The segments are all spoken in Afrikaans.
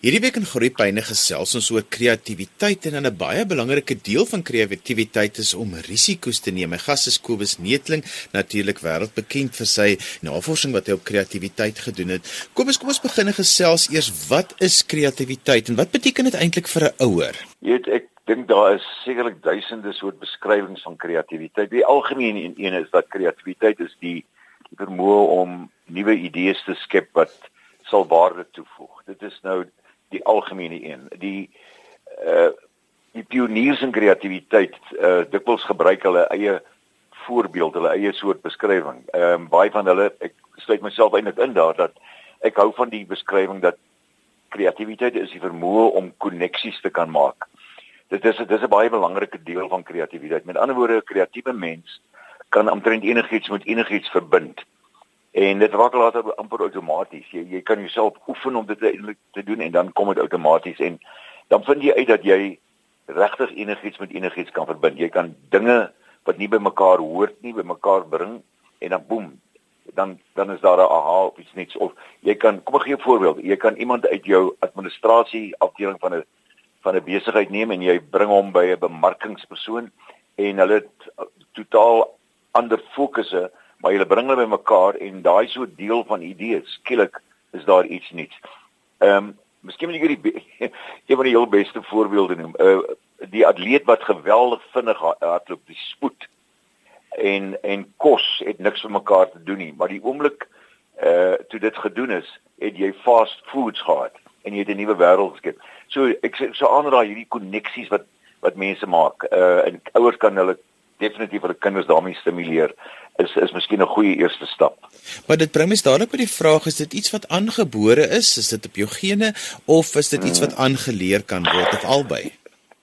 Hierdie week in Groepyne gesels ons oor kreatiwiteit en 'n baie belangrike deel van kreatiwiteit is om risiko's te neem. My gas is Kobus Netling, natuurlik wêreldbekend vir sy navorsing wat hy op kreatiwiteit gedoen het. Kobus, kom ons begin gesels eers wat is kreatiwiteit en wat beteken dit eintlik vir 'n ouer? Jy weet ek dink daar is sekerlik duisende soort beskrywings van kreatiwiteit. Die algemene een, een is dat kreatiwiteit is die, die vermoë om nuwe idees te skep wat sal waarde toevoeg. Dit is nou die algemene een. Die uh die pioniers in kreatiwiteit uh dikwels gebruik hulle eie voorbeeld, hulle eie soort beskrywing. Ehm um, baie van hulle ek sluit myself eintlik in daar dat ek hou van die beskrywing dat kreatiwiteit is die vermoë om koneksies te kan maak. Dit is dit is 'n baie belangrike deel van kreatiwiteit. Met ander woorde, 'n kreatiewe mens kan omtrent enigiets met enigiets verbind. En dit raak later amper outomaties. Jy jy kan jouself oefen om dit eintlik te doen en dan kom dit outomaties en dan vind jy uit dat jy regtig enigiets met enigiets kan verbind. Jy kan dinge wat nie by mekaar hoort nie by mekaar bring en dan boem dan dan is daar 'n aha of iets niks of jy kan kom ek gee 'n voorbeeld. Jy kan iemand uit jou administrasie afdeling van 'n van 'n besigheid neem en jy bring hom by 'n bemarkingspersoon en hulle het totaal ander fokusse maar hulle bring hulle bymekaar en daai so deel van idees skielik is daar iets nuuts. Ehm um, miskien moet ek hierdie een van die heel beste voorbeelde noem. Uh die atleet wat geweldig vinnig hardloop, die spoed en en kos het niks vir mekaar te doen nie, maar die oomblik uh toe dit gedoen is, het jy fast foods gehad en jy het 'n nuwe wêreld geskep. So ek so aanraai hierdie koneksies wat wat mense maak. Uh en ouers kan hulle definitief hulle kinders daarmee stimuleer is is miskien 'n goeie eerste stap. Maar dit bring my dadelik by die vraag is dit iets wat aangebore is, is dit op jou gene of is dit iets wat aangeleer kan word of albei?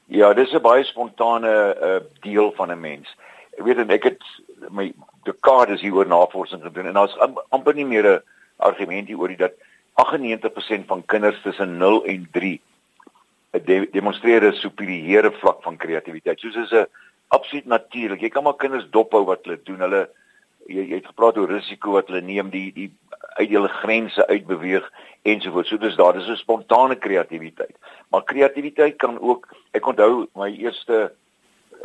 Ja, dis 'n baie spontane uh, deel van 'n mens. Ek weet en ek het my dekades hier oor navorsing gedoen en daar's amper nie meer 'n argument hier oor dit dat 98% van kinders tussen 0 en 3 de demonstreer 'n superiore vlak van kreatiwiteit. Soos is 'n absoluut natuurlik. Jy kan maar kinders dophou wat hulle doen. Hulle jy, jy het gepraat oor risiko wat hulle neem, die die uit hulle grense uitbeweeg ensovoorts. So dis daar, dis 'n spontane kreatiwiteit. Maar kreatiwiteit kan ook ek onthou my eerste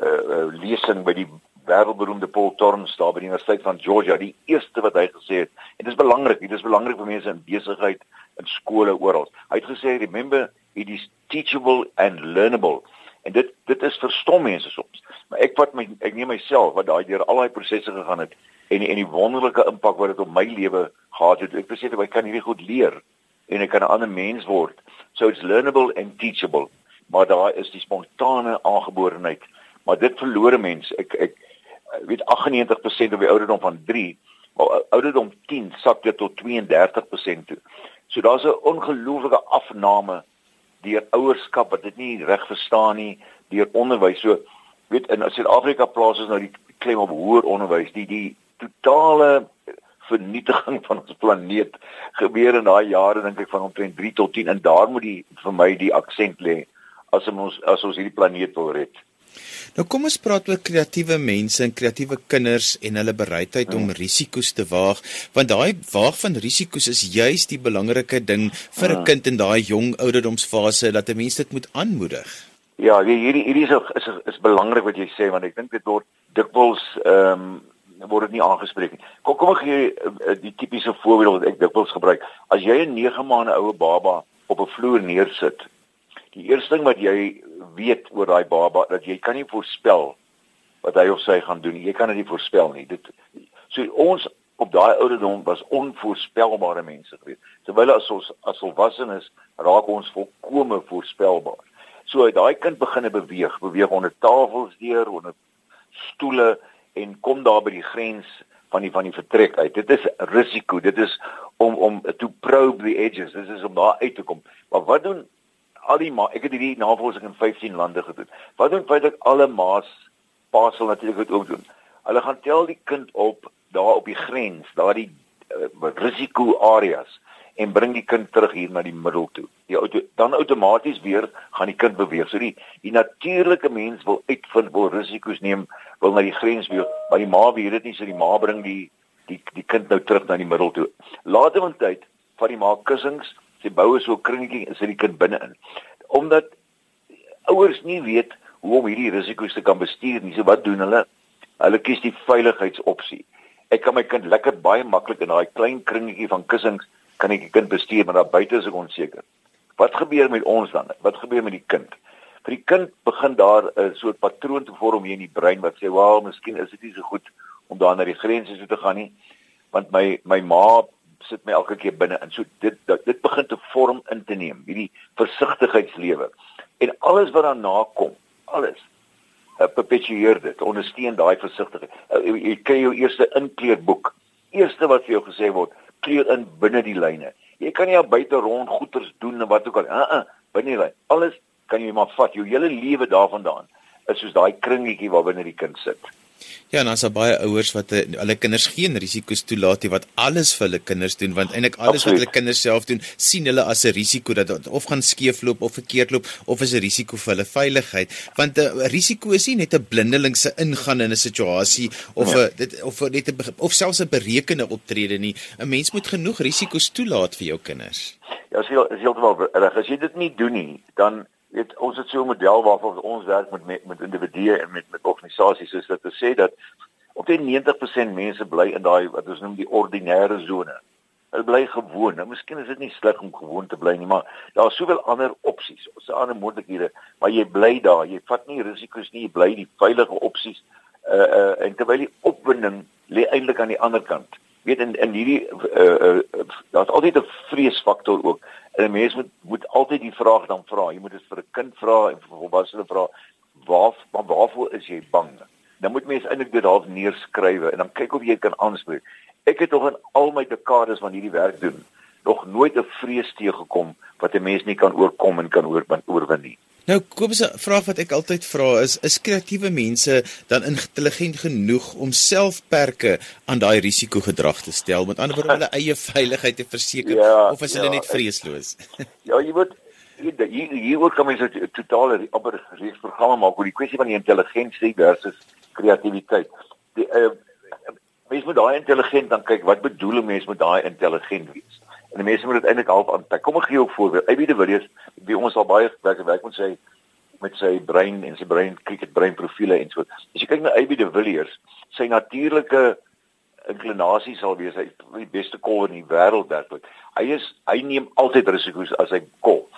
uh, uh lesing by die wêreldberoemde Paul Torrens daar by die Universiteit van Georgia, die eerste wat hy gesê het. En dit is belangrik, dit is belangrik vir mense in besigheid, in skole oral. Hy het gesê, "Remember, it is teachable and learnable." En dit dit is verstom mense soms. Maar ek wat my ek neem myself wat daai deur al daai prosesse gegaan het en en die wonderlike impak wat dit op my lewe gehad het. Ek besef ek kan hierdie goed leer en ek kan 'n ander mens word. So it's learnable and teachable. Maar daar is die spontane aangeborenheid. Maar dit verloor mense. Ek ek weet 98% op die ouderdom van 3, maar ouderdom 10 sak dit tot 32% toe. So daar's 'n ongelooflike afname deur ouerskap wat dit nie reg verstaan nie, deur onderwys. So weet in Suid-Afrika plaas ons nou die klem op hoër onderwys, die die totale vernietiging van ons planeet gebeur in daai jare dink ek van omtrent 3 tot 10 en daar moet die vir my die aksent lê as ons as ons hierdie planeet wil red. Nou kom ons praat oor kreatiewe mense en kreatiewe kinders en hulle bereidheid om hmm. risiko's te waag, want daai waag van risiko's is juis die belangrike ding vir 'n hmm. kind in daai jong ouderdomsfase dat 'n mens dit moet aanmoedig. Ja, hierdie hierdie is is is belangrik wat jy sê want ek dink dit word dikwels ehm um, word dit nie aangespreek nie. Kom kom ek gee uh, die tipiese voorbeeld wat ek dikwels gebruik. As jy 'n 9 maande oue baba op 'n vloer neersit, die eerste ding wat jy weet oor daai baba dat jy kan nie voorspel wat hy of sy gaan doen. Jy kan dit nie voorspel nie. Dit so ons op daai ouderdom was onvoorspelbare mense gewees. Terwyl as ons as volwassenes raak ons volkome voorspelbaar. So daai kind begine beweeg, beweeg onder tafels deur, onder stoele en kom daar by die grens van die van die vertrek uit. Dit is risiko. Dit is om om to probe the edges. Dit is om daar uit te kom. Maar wat doen al die ma ek het hierdie navorsing in 15 lande gedoen. Wat doen feitelik alle ma's pasel natuurlik ook doen. Hulle gaan tel die kind op daar op die grens, daardie uh, risiko areas en bring die kind terug hier na die middel toe. Die auto, dan outomaties weer gaan die kind beweeg. So die die natuurlike mens wil uitvind waar risiko's neem, wil na die grens weer, maar die ma weet dit nie, so die ma bring die die die kind nou terug na die middel toe. Later in tyd van die ma kussings sy bou so 'n kringetjie en sit die kind binne-in. Omdat ouers nie weet hoe om hierdie risiko's te kan bestuur nie. So wat doen hulle? Hulle kies die veiligheidsopsie. Ek kan my kind lekker baie maklik in daai klein kringetjie van kussings kan ek die kind bestuur, maar daar buite is ek onseker. Wat gebeur met ons dan? Wat gebeur met die kind? Vir die kind begin daar 'n soort patroon te vorm hier in die brein wat sê, "Wel, miskien is dit nie so goed om daar na die grense toe te gaan nie, want my my ma sit my elke keer binne in." So dit dit, dit begin te vorm in te neem, hierdie versigtigheidslewe. En alles wat daarna kom, alles uh, perpetueer dit, ondersteun daai versigtigheid. Uh, jy kry jou eerste inkleerboek. Eerste wat vir jou gesê word, kleur in binne die lyne. Jy kan nie buite rond goeters doen en wat ook al. Uh uh, binne die lyn. Alles kan jy maar vat. Jou hele lewe daarvandaan is soos daai kringetjie waar binne die kind sit. Ja, en daar's baie ouers wat eh, hulle kinders geen risiko's toelaat nie wat alles vir hulle kinders doen want eintlik alles Absoluut. wat hulle kinders self doen, sien hulle as 'n risiko dat dit of gaan skeefloop of verkeerd loop of is 'n risiko vir hulle veiligheid. Want 'n uh, risiko is nie net 'n blindelingse ingaan in 'n situasie of 'n ja. dit of net 'n of selfs 'n berekende optrede nie. 'n Mens moet genoeg risiko's toelaat vir jou kinders. Ja, as jy is heeltemal reg. As jy dit nie doen nie, dan weet ons het so 'n model waarvoor ons werk met met, individue en met met organisasies soos dat te sê dat op die 90% mense bly in daai wat ons noem die ordinêre sone. Hulle bly gewoon. Nou miskien is dit nie sleg om gewoon te bly nie, maar daar's soveel ander opsies. Ons het ander moontlikhede, maar jy bly daar. Jy vat nie risiko's nie, jy bly die veilige opsies. Uh uh en terwyl die opwinding lê eintlik aan die ander kant. Weet in in hierdie uh uh daar's altyd 'n vreesfaktor ook. En 'n mens moet moet altyd die vraag dan vra. Jy moet dit vir 'n kind vra en vir volwassenes vra. Waar maar waarvoor is jy bang? Dan moet mens eintlik dit half neerskrywe en dan kyk of jy kan aanspreek. Ek het nog in al my dekades van hierdie werk doen nog nooit 'n vrees teëgekom wat 'n mens nie kan oorkom en kan oorwin nie. Nou Kobus se vraag wat ek altyd vra is is kreatiewe mense dan intelligent genoeg om self perke aan daai risikogedrag te stel met ander woorde hulle eie veiligheid te verseker ja, of is hulle ja, net vreesloos? Ja, jy moet hier hier word kom ons totale amper reeks programme maak oor die kwessie van die intelligensie versus kreatiwiteit. Die uh, mens moet daai intelligent dan kyk wat bedoel 'n mens met daai intelligent wees? En die mense moet dit eintlik half aanpak. Kom ek gee jou 'n voorbeeld. Aby de Villiers, wie ons al baie werk gewerk met sy met sy brein en sy brein cricket brein profile en so. As jy kyk na Aby de Villiers, sy natuurlike inklinasie sal wees hy die beste kolwer in die wêreld werklik. Hy is hy neem altyd risiko's as hy golf.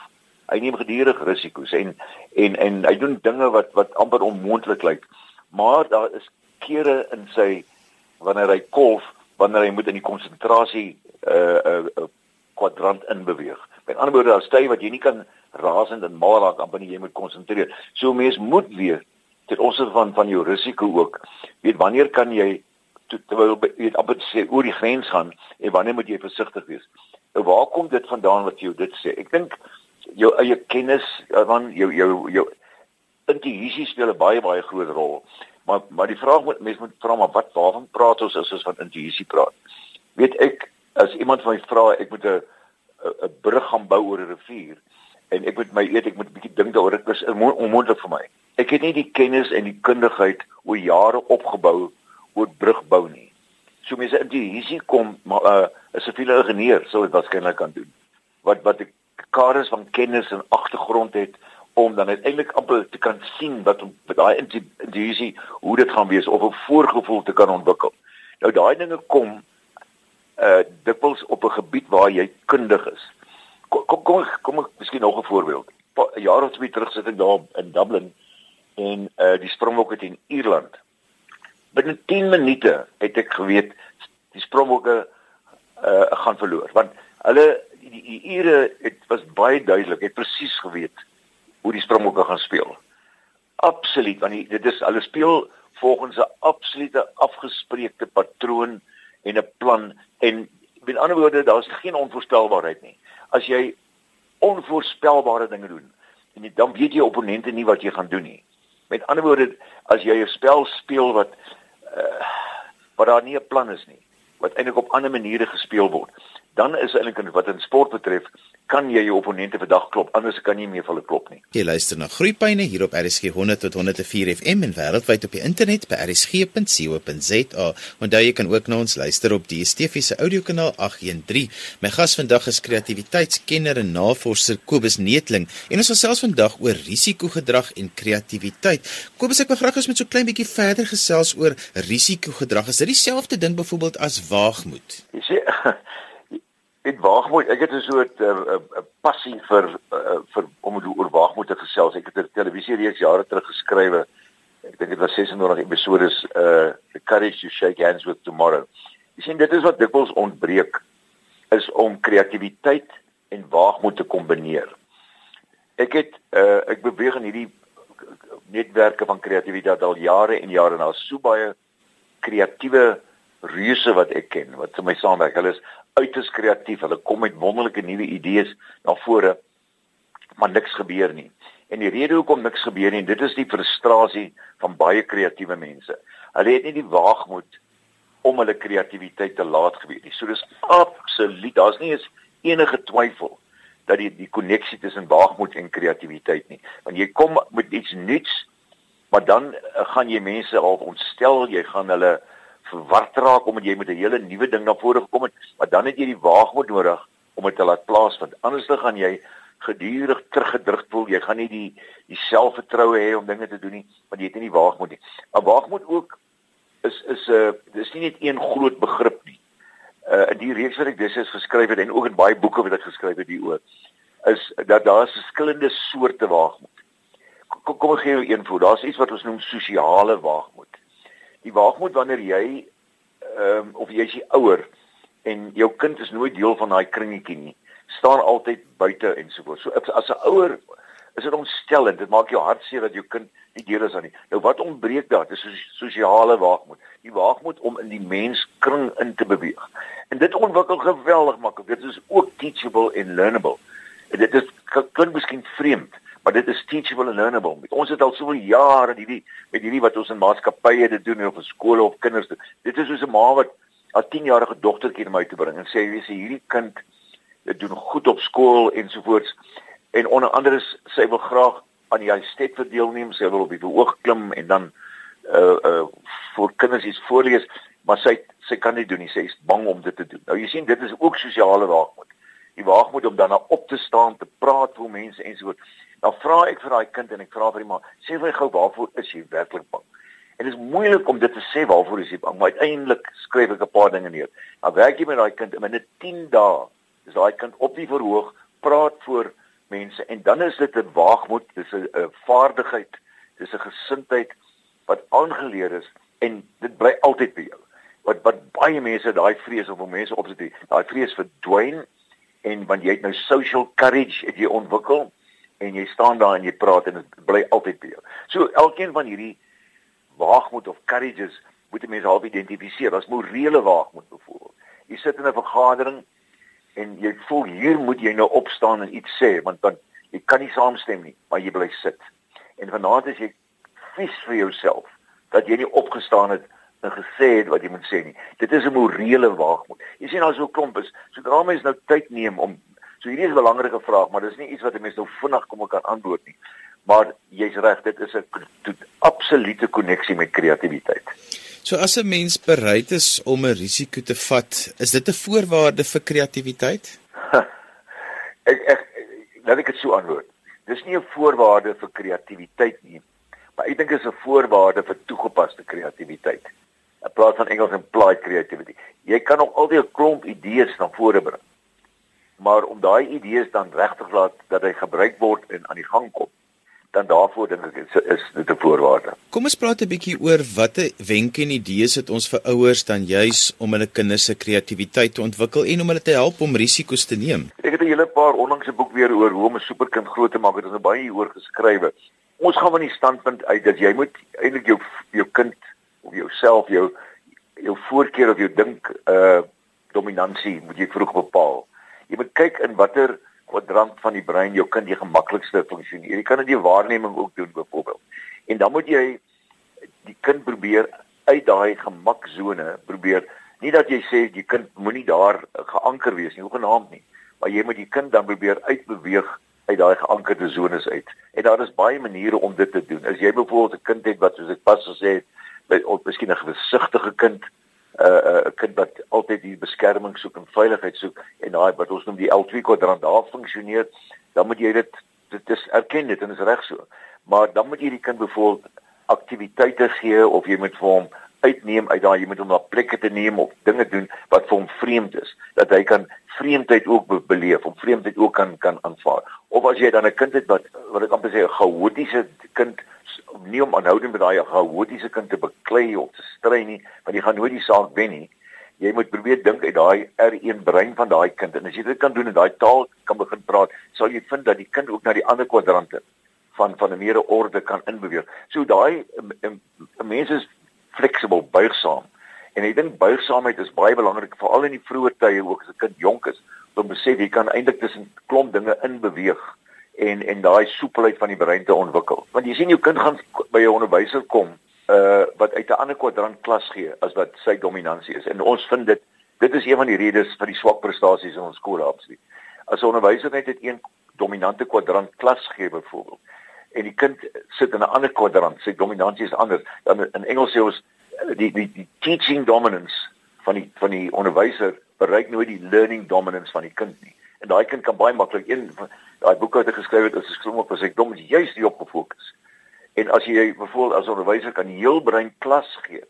Hy neem gedurig risiko's en en en hy doen dinge wat wat amper onmoontlik lyk. Maar daar is kere in sy wanneer hy golf, wanneer hy moet in die konsentrasie uh uh kwadrant in beweeg. Met ander woorde, daar's tye wat jy nie kan rasend en mal raak amper nie, jy moet konsentreer. So mens moet weer dit ons van van jou risiko ook. Weet wanneer kan jy terwyl weet amper sê oor die grens gaan en wanneer moet jy versigtig wees? Nou waar kom dit vandaan wat jy dit sê? Ek dink jou eie kennis van jou jou jou intuïsie speel 'n baie baie groot rol. Maar maar die vraag moet mense moet vra maar wat waarvan praat ons as ons van intuïsie praat? Weet ek as iemand my vra ek moet 'n 'n brug gaan bou oor 'n rivier en ek moet my eet ek moet 'n bietjie dink daaroor dit is onmoontlik vir my. Ek het nie die kennis en die kundigheid oor jare opgebou oor brugbou nie. So mense in die hierdie kom maar 'n uh, siviele ingenieur sou dit waarskynlik kan doen. Wat wat ek kaders van kennis en agtergrond het om dan uiteindelik amper te kan sien wat daai intuïsie hoe dit gaan wees of 'n voorgevoel te kan ontwikkel. Nou daai dinge kom uh dikwels op 'n gebied waar jy kundig is. Kom kom kom, kom ek miskien nog 'n voorbeeld. 'n Jaar of twee terug sit ek daar in Dublin en uh die Springbokke teen Ierland. Binne 10 minute het ek geweet die Springbokke uh gaan verloor want hulle die, die Ire het was baie duidelik, het presies geweet hoe die Springbokke gaan speel. Absoluut want die, dit is hulle speel volgens 'n absolute afgespreekte patroon en 'n plan en met ander woorde daar's geen onvoorspelbaarheid nie. As jy onvoorspelbare dinge doen en dan weet jy opponente nie wat jy gaan doen nie. Met ander woorde as jy 'n spel speel wat uh, wat daar nie 'n plan is nie, wat eintlik op ander maniere gespeel word, dan is eintlik wat in sport betref kan jy jou opponente vandag klop anders kan jy nie meer vir hulle klop nie. Jy luister na Groepyne hier op RSG 100 tot 104 FM en wêreldwyd op die internet by rsg.co.za. Onthou jy kan ook na ons luister op die DSTV se audiokanaal 813. My gas vandag is kreatiwiteitskenner en navorser Kobus Netling en ons gesels vandag oor risikogedrag en kreatiwiteit. Kobus, ek wil graag ons met so klein bietjie verder gesels oor risikogedrag. Is dit dieselfde ding byvoorbeeld as waagmoed? Jy sê Dit waagmoed, ek het 'n soort 'n uh, passie vir uh, vir om oor waagmoed te gesels. Ek het 'n televisie reeks jare terug geskrywe. Ek dink dit was 26 episode is uh The Courage to Shake Hands with Tomorrow. Jy sien dit is wat dikwels ontbreek is om kreatiwiteit en waagmoed te kombineer. Ek het uh ek beweeg in hierdie netwerke van kreatiwiteit al jare en jare en daar's so baie kreatiewe reuse wat ek ken wat vir my saamwerk. Hulle is uiters kreatief. Hulle kom met wonderlike nuwe idees na vore, maar niks gebeur nie. En die rede hoekom niks gebeur nie, dit is die frustrasie van baie kreatiewe mense. Hulle het nie die waagmoed om hulle kreatiwiteit te laat gebeur nie. So dis absoluut, daar's nie eens enige twyfel dat die die koneksie tussen waagmoed en kreatiwiteit nie. Want jy kom met iets nuuts, maar dan uh, gaan jy mense al ontstel, jy gaan hulle verward raak omdat jy met 'n hele nuwe ding na vore gekom het, maar dan het jy die waagmoed nodig om dit te laat plaasvind. Anders dan gaan jy gedurig teruggedruk voel. Jy gaan nie die die selfvertroue hê om dinge te doen nie, want jy het nie die waagmoed nie. Maar waagmoed ook is is 'n uh, dis nie net een groot begrip nie. Uh in die reeks wat ek dis is geskryf het en ook in baie boeke wat ek geskryf het hieroor is dat daar verskillende soorte waagmoed. Kom kom ek gee jou een voor. Daar's iets wat ons noem sosiale waagmoed die waagmoed wanneer jy ehm um, of jy is ouer en jou kind is nooit deel van daai kringetjie nie staan altyd buite en so voort. So as 'n ouer is dit ontstellend. Dit maak jou hart seer dat jou kind nie deel is aan nie. Nou wat ontbreek daar? Dis sosiale waagmoed. Die waagmoed om in die menskring in te beweeg. En dit ontwikkel geweldig maklik. Dit is ook teachable en learnable. En dit is klink miskien vreemd, maar dit is teachable and learnable. Met ons het al soveel jare hierdie met hierdie wat ons in maatskappye dit doen of in skole of kinders doen. Dit is soos 'n ma wat haar 10-jarige dogtertjie na my toe bring en sê jy sê hierdie kind dit doen goed op skool ensovoorts en onder andere sy wil graag aan die universiteit verdeelneem, sy wil op die verhoog klim en dan uh uh vir kinders iets voorlees, maar sy sy kan nie doen nie, sy is bang om dit te doen. Nou jy sien dit is ook sosiale waagmoed. Die waagmoed om dan op te staan, te praat vir mense ensovoorts. Dan vra ek vir daai kind en ek vra vir hom, sê vir gou waarvoor is jy werklik bang? En dit is moeilik om dit te sê waarvoor is jy bang, maar uiteindelik skryf ek 'n paar dinge neer. Dan werk jy met daai kind in 'n 10 dae. Dis daai kind op die verhoog praat voor mense en dan is dit 'n waagmoed, dis 'n vaardigheid, dis 'n gesindheid wat aangeleer is en dit bly altyd by jou. Wat wat baie mense daai vrees of om mense op te tree, daai vrees verdwyn en want jy het nou social courage het jy ontwikkel en jy staan daar en jy praat en dit bly altyd by jou. So elkeen van hierdie waagmoed of courages moet mense half identifiseer. As morele waagmoed byvoorbeeld. Jy sit in 'n vergadering en jy voel hier moet jy nou opstaan en iets sê want dan jy kan nie saamstem nie, maar jy bly sit. En vanaand is jy vies vir jouself dat jy nie opgestaan het en gesê het wat jy moet sê nie. Dit is 'n morele waagmoed. Jy sien al so klomp is, sodra mens nou tyd neem om So hierdie is 'n belangrike vraag, maar dis nie iets wat 'n mens nou vinnig kom kan antwoord nie. Maar jy's reg, dit is 'n absolute koneksie met kreatiwiteit. So as 'n mens bereid is om 'n risiko te vat, is dit 'n voorwaarde vir kreatiwiteit? ek ek laat ek dit so antwoord. Dis nie 'n voorwaarde vir kreatiwiteit nie, maar ek dink dit is 'n voorwaarde vir toegepaste kreatiwiteit. In plaas van Engels implied creativity. Jy kan nog altyd 'n klomp idees na vore bring maar om daai idees dan regtig laat dat hy gebruik word en aan die gang kom dan daarvoor dink ek is, is dit 'n voorwaarde. Kom ons praat 'n bietjie oor watter wenke en idees het ons vir ouers dan juis om hulle kinders se kreatiwiteit te ontwikkel en om hulle te help om risiko's te neem. Ek het 'n hele paar onlangse boek weer oor hoe om 'n superkind groot te maak. Dit is nou baie hieroor geskrywe. Ons gaan van die standpunt uit dat jy moet eintlik jou jou kind of jouself jou jou voorkeur of jou dink uh dominansie moet jy vroeg bepaal kyk in watter kwadrant van die brein jou kind die gemaklikste funksioneer. Jy kan dit die waarneming ook doen byvoorbeeld. En dan moet jy die kind probeer uit daai gemaksone probeer Nie dat jy sê die kind moenie daar geanker wees nie, hoegenaamd nie, maar jy moet die kind dan probeer uitbeweeg uit daai geankerde zones uit. En daar is baie maniere om dit te doen. As jy byvoorbeeld 'n kind het wat soos ek pas gesê het, by of miskien 'n gesigtige kind, 'n uh, 'n kind wat altyd die beskerming soek en veiligheid soek en daai wat ons noem die L2 kwadrant daar funksioneer, dan moet jy dit dit is erken dit en is reg so. Maar dan moet jy die kind byvoorbeeld aktiwiteite gee of jy moet vir hom uitneem uit daai jy moet hom na plekke te neem of dinge doen wat vir hom vreemd is dat hy kan vreemdheid ook be beleef of vreemdheid ook kan kan aanvaar of as jy dan 'n kind het wat wat ek amper sê 'n chaotiese kind nie om aanhoudend met daai chaotiese kind te beklei of te stry nie want jy gaan nooit die saak wen nie jy moet probeer dink uit daai R1 brein van daai kind en as jy dit kan doen en daai taal kan begin praat sal jy vind dat die kind ook na die ander kwadrante van van 'n meer orde kan inbeweeg. So daai 'n mens is fleksibel, buigsaam. En ek dink buigsaamheid is baie belangrik veral in die vroeë tye ook as 'n kind jonk is om besef jy kan eintlik tussen klomp dinge inbeweeg en en daai soepelheid van die brein te ontwikkel. Want jy sien jou kind gaan by 'n onderwyser kom uh wat uit 'n ander kwadrant klas gee as wat sy dominansie is. En ons vind dit dit is een van die redes vir die swak prestasies in ons skole absoluut. As 'n onderwyser net het een dominante kwadrant klas gee byvoorbeeld en die kind sit in 'n ander kwadrant, sy dominansie is anders. Dan in Engels sê ons eh, die die die teaching dominance van die van die onderwyser bereik nooit die learning dominance van die kind nie. En daai kind kan baie maklik een daai boeke wat hy geskryf het, is geskryf op as ek dom is juist die op gefokus. En as jy byvoorbeeld as onderwyser kan heel brein klas gee,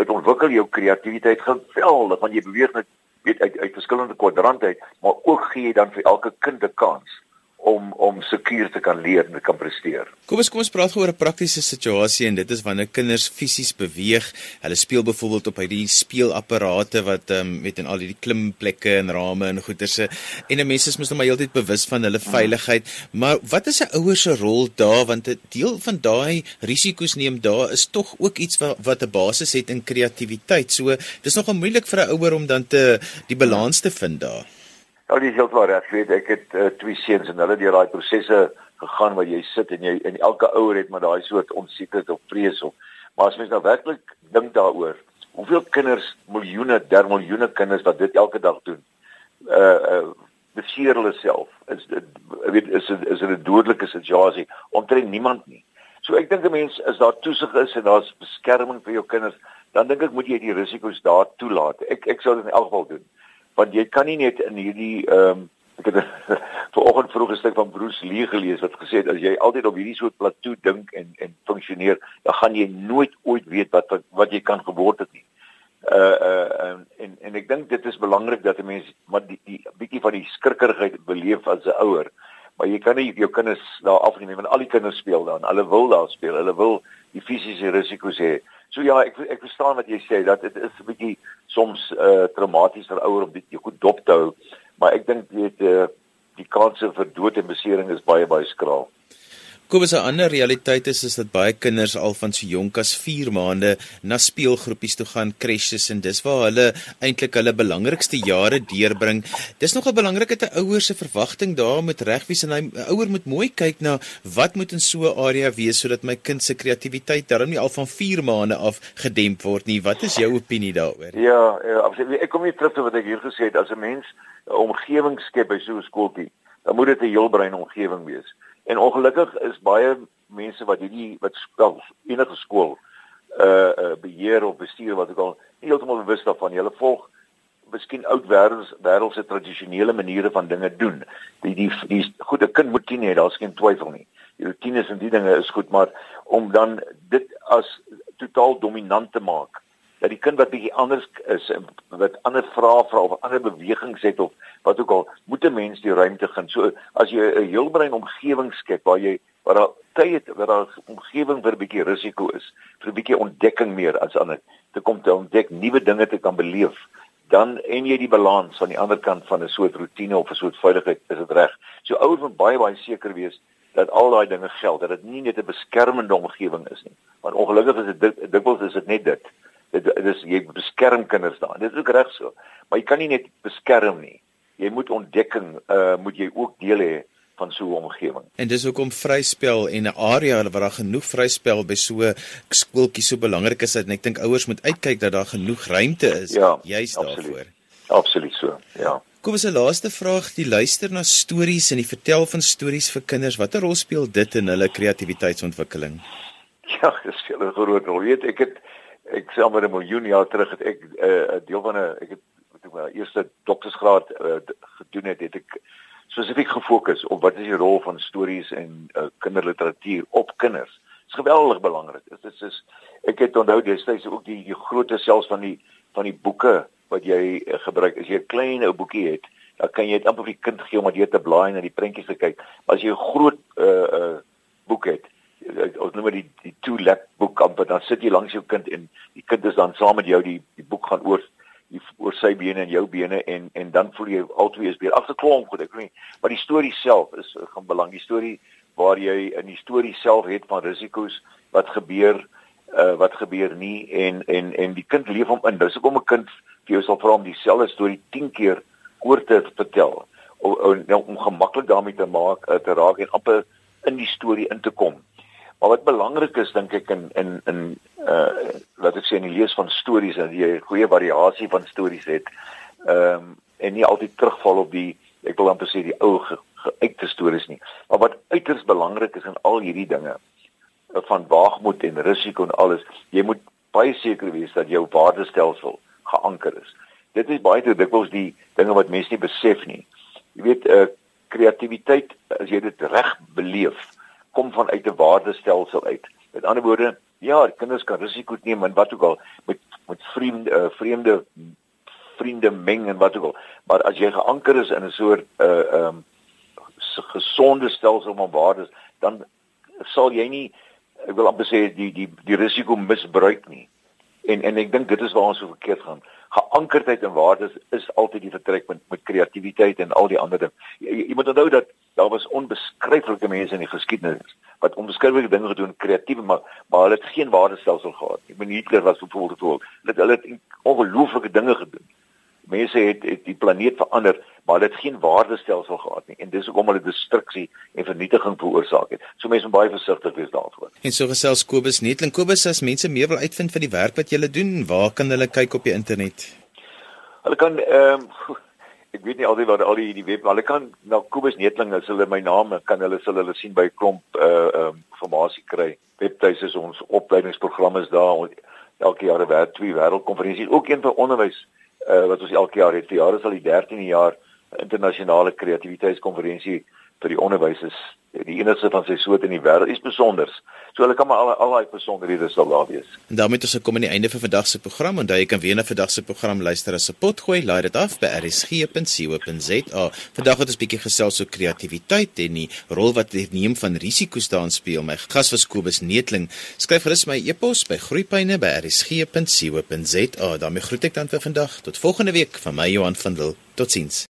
dit ontwikkel jou kreatiwiteit geweldig want jy beweeg net weet uit uit verskillende kwadrante uit, maar ook gee jy dan vir elke kind 'n kans om om sekuur te kan leer en kan presteer. Kom ons kom ons praat oor 'n praktiese situasie en dit is wanneer kinders fisies beweeg. Hulle speel byvoorbeeld op hierdie speelapparate wat ehm um, met en al hierdie klimplekke en rame en goederse en 'n mens is mos nou maar heeltyd bewus van hulle veiligheid. Maar wat is 'n ouer se rol daar want 'n deel van daai risiko's neem daar is tog ook iets wat wat 'n basis het in kreatiwiteit. So dis nogal moeilik vir 'n ouer om dan te die balans te vind daar. Ja, dis heeltemal reg. Ek weet ek het uh, twee seuns en hulle deur daai prosesse gegaan waar jy sit en jy en elke ouer het maar daai soort onsekerheid of vrees of maar as mens nou werklik dink daaroor, hoeveel kinders, miljoene, der miljoene kinders wat dit elke dag doen. Uh uh beseer hulle self. Is dit weet is is dit 'n dodelike situasie? Omtrent niemand nie. So ek dink 'n mens is daar toesig is en daar's beskerming vir jou kinders, dan dink ek moet jy die risiko's daar toelaat. Ek ek sou dit in elk geval doen want jy kan nie net in hierdie ehm um, ek het vanoggend vroeg 'n stuk van Bruce Lee gelees wat gesê het as jy altyd op hierdie soort plateau dink en en funksioneer, dan gaan jy nooit ooit weet wat wat, wat jy kan geword het nie. Uh uh en en ek dink dit is belangrik dat 'n mens maar die, die bietjie van die skrikkerigheid beleef as 'n ouer. Maar jy kan nie jou kinders daar afneem want al die kinders speel dan. Hulle wil daar speel. Hulle wil die fisiese risiko's hê. So ja, ek ek verstaan wat jy sê dat dit is 'n bietjie soms uh traumaties vir ouers om dit goed dop te hou, maar ek dink weet uh, die kanse vir dood en besering is baie baie skraal. Kobus 'n ander realiteit is is dat baie kinders al van so jonk as 4 maande na speelgroepies toe gaan, crèches en dis waar hulle eintlik hulle belangrikste jare deurbring. Dis nogal belangrik dat 'n ouer se verwagting daar moet reg wees en hy ouer moet mooi kyk na wat moet in so 'n area wees sodat my kind se kreatiwiteit darm nie al van 4 maande af gedemp word nie. Wat is jou opinie daaroor? Ja, ja absoluut. Ek kom nie terug tot wat ek hier gesê het as 'n mens 'n omgewing skep by so 'n skooltjie, dan moet dit 'n heelbrein omgewing wees. En ongelukkig is baie mense wat hierdie wat skool, enige skool uh uh beheer of bestuur wat ook al nie heeltemal bewus daarvan. Hulle volg miskien oud wêreld wêreldse tradisionele maniere van dinge doen. Die die die goed 'n kind moet ken hê, daar's geen twyfel nie. Die rutines en die dinge is goed, maar om dan dit as totaal dominant te maak dat die kind wat bietjie anders is en wat ander vrae vra of ander bewegings het of wat ook al, moet 'n mens die ruimte gaan. So as jy 'n heelbrein omgewing skep waar jy waar daar tyd waar daar omgewing vir 'n bietjie risiko is, vir 'n bietjie ontdekking meer as ander te kom te ontdek, nuwe dinge te kan beleef, dan en jy die balans aan die ander kant van 'n soort rotine of 'n soort veiligheid is dit reg. So ouers moet baie baie seker wees dat al daai dinge geld, dat dit nie net 'n beskermende omgewing is nie. Want ongelukkig is dit dikwels is dit net dit dit dis jy beskerm kinders daar. Dit is ook reg so. Maar jy kan nie net beskerm nie. Jy moet ontdekking uh moet jy ook deel hê van so 'n omgewing. En dis hoekom vryspel en 'n area waar daar genoeg vryspel by so skooltjies so belangrik is dat ek dink ouers moet uitkyk dat daar genoeg ruimte is ja, juist daarvoor. Absoluut so. Ja. Kom ons 'n laaste vraag, die luister na stories en die vertel van stories vir kinders. Watter rol speel dit in hulle kreatiwiteitsontwikkeling? Ja, dit speel 'n groot rol. Weet ek het ek sê maar 'n miljoen jaar terug het ek eh, 'n uh, deel van 'n ek het toe my eerste doktorsgraad uh, gedoen het, het ek spesifiek gefokus op wat is die rol van stories en uh, kinderliteratuur op kinders. Dit is geweldig belangrik. Dit is, is ek het onthou destyds ook die die grootte selfs van die van die boeke wat jy uh, gebruik. As jy 'n klein ou boekie het, dan kan jy dit amper vir die kind gee om dit te blaai en na die prentjies te kyk. Maar as jy 'n groot uh uh boek het, ons noem dit die die two lap boek amper, dan sit jy langs jou kind en die kind is dan saam met jou die die boek gaan oor die oor sy bene en jou bene en en dan voel jy albei is beter. Agterklomp goed, ek weet nie, maar die storie self is gaan belang. Die storie waar jy in die storie self het van risiko's wat gebeur uh wat gebeur nie en en en die kind leef hom in. Dis hoekom 'n kind vir jou sal vra om dieselfde storie 10 keer oor te vertel om om, nou, om gemaklik daarmee te maak uh, te raak en amper in die storie in te kom. Maar wat belangrik is dink ek in in in uh wat ek sê in die lees van stories dat jy 'n goeie variasie van stories het. Ehm um, en nie altyd terugval op die ek wil amper sê die ou geuite stories nie. Maar wat uiters belangrik is in al hierdie dinge van waagmoed en risiko en alles, jy moet baie seker wees dat jou waardestelsel geanker is. Dit is baie te dikwels die dinge wat mense nie besef nie. Jy weet, uh kreatiwiteit as jy dit reg beleef, kom vanuit 'n waardestelsel uit. Met ander woorde, ja, kinders kan risiko neem en wat ook al met met vriende uh, vreemde vriende meng en wat ook al. Maar as jy geanker is in 'n soort uh ehm um, gesonde stelsel van waardes, dan sal jy nie ek wil amper sê die die die risiko misbruik nie. En en ek dink dit is waar ons so verkeerd gaan. Geankerdheid in waardes is altyd die vertrekpunt met kreatiwiteit en al die ander dinge. Jy, jy moet onthou dat daar was onbeskryflike mense in die geskiedenis wat onbeskryflike dinge gedoen, kreatief maar maar hulle het geen waardestelsel gehad. Ek bedoel Hitler was byvoorbeeld voor. Hulle het hulle het ongelooflike dinge gedoen. Mense het, het die planeet verander, maar hulle het geen waardestelsel gehad nie en dis hoekom hulle destruksie en vernietiging veroorsaak het. So mense moet baie versigtig wees daarvoor. En so gesels Kobus Netling. Kobus, as mense meer wil uitvind van die werk wat jy doen, waar kan hulle kyk op die internet? Hulle kan ehm um, ek weet nie altyd waar al die die web, hulle kan na Kobus Netling as hulle my naam kan hulle sal hulle sien by klomp uh ehm um, informasie kry. Webtuis is ons opleidingsprogramme is daar elke jaar 'n wêreld twee wêreldkonferensies ook een vir onderwys uh wat ons elke jaar het. Vir jare sal die 13de jaar internasionale kreatiwiteitskonferensie vir die onderwys is die enigste van sy soort in die wêreld is besonders. So hulle kan maar al al daai besonderhede sal daar wees. En daarmee het ons gekom aan die einde van vandag se program en jy kan weer na vandag se program luister as 'n potgooi. Laai dit af by rsg.co.za. Vandag het ons bietjie gesels oor kreatiwiteit en die rol wat dit neem van risiko's daarin speel. My gas was Kobus Netling. Skryf gerus my e-pos by groeipyne@rsg.co.za. daarmee groet ek dan vir vandag. Tot volgende week van my Johan van Dil. Totsiens.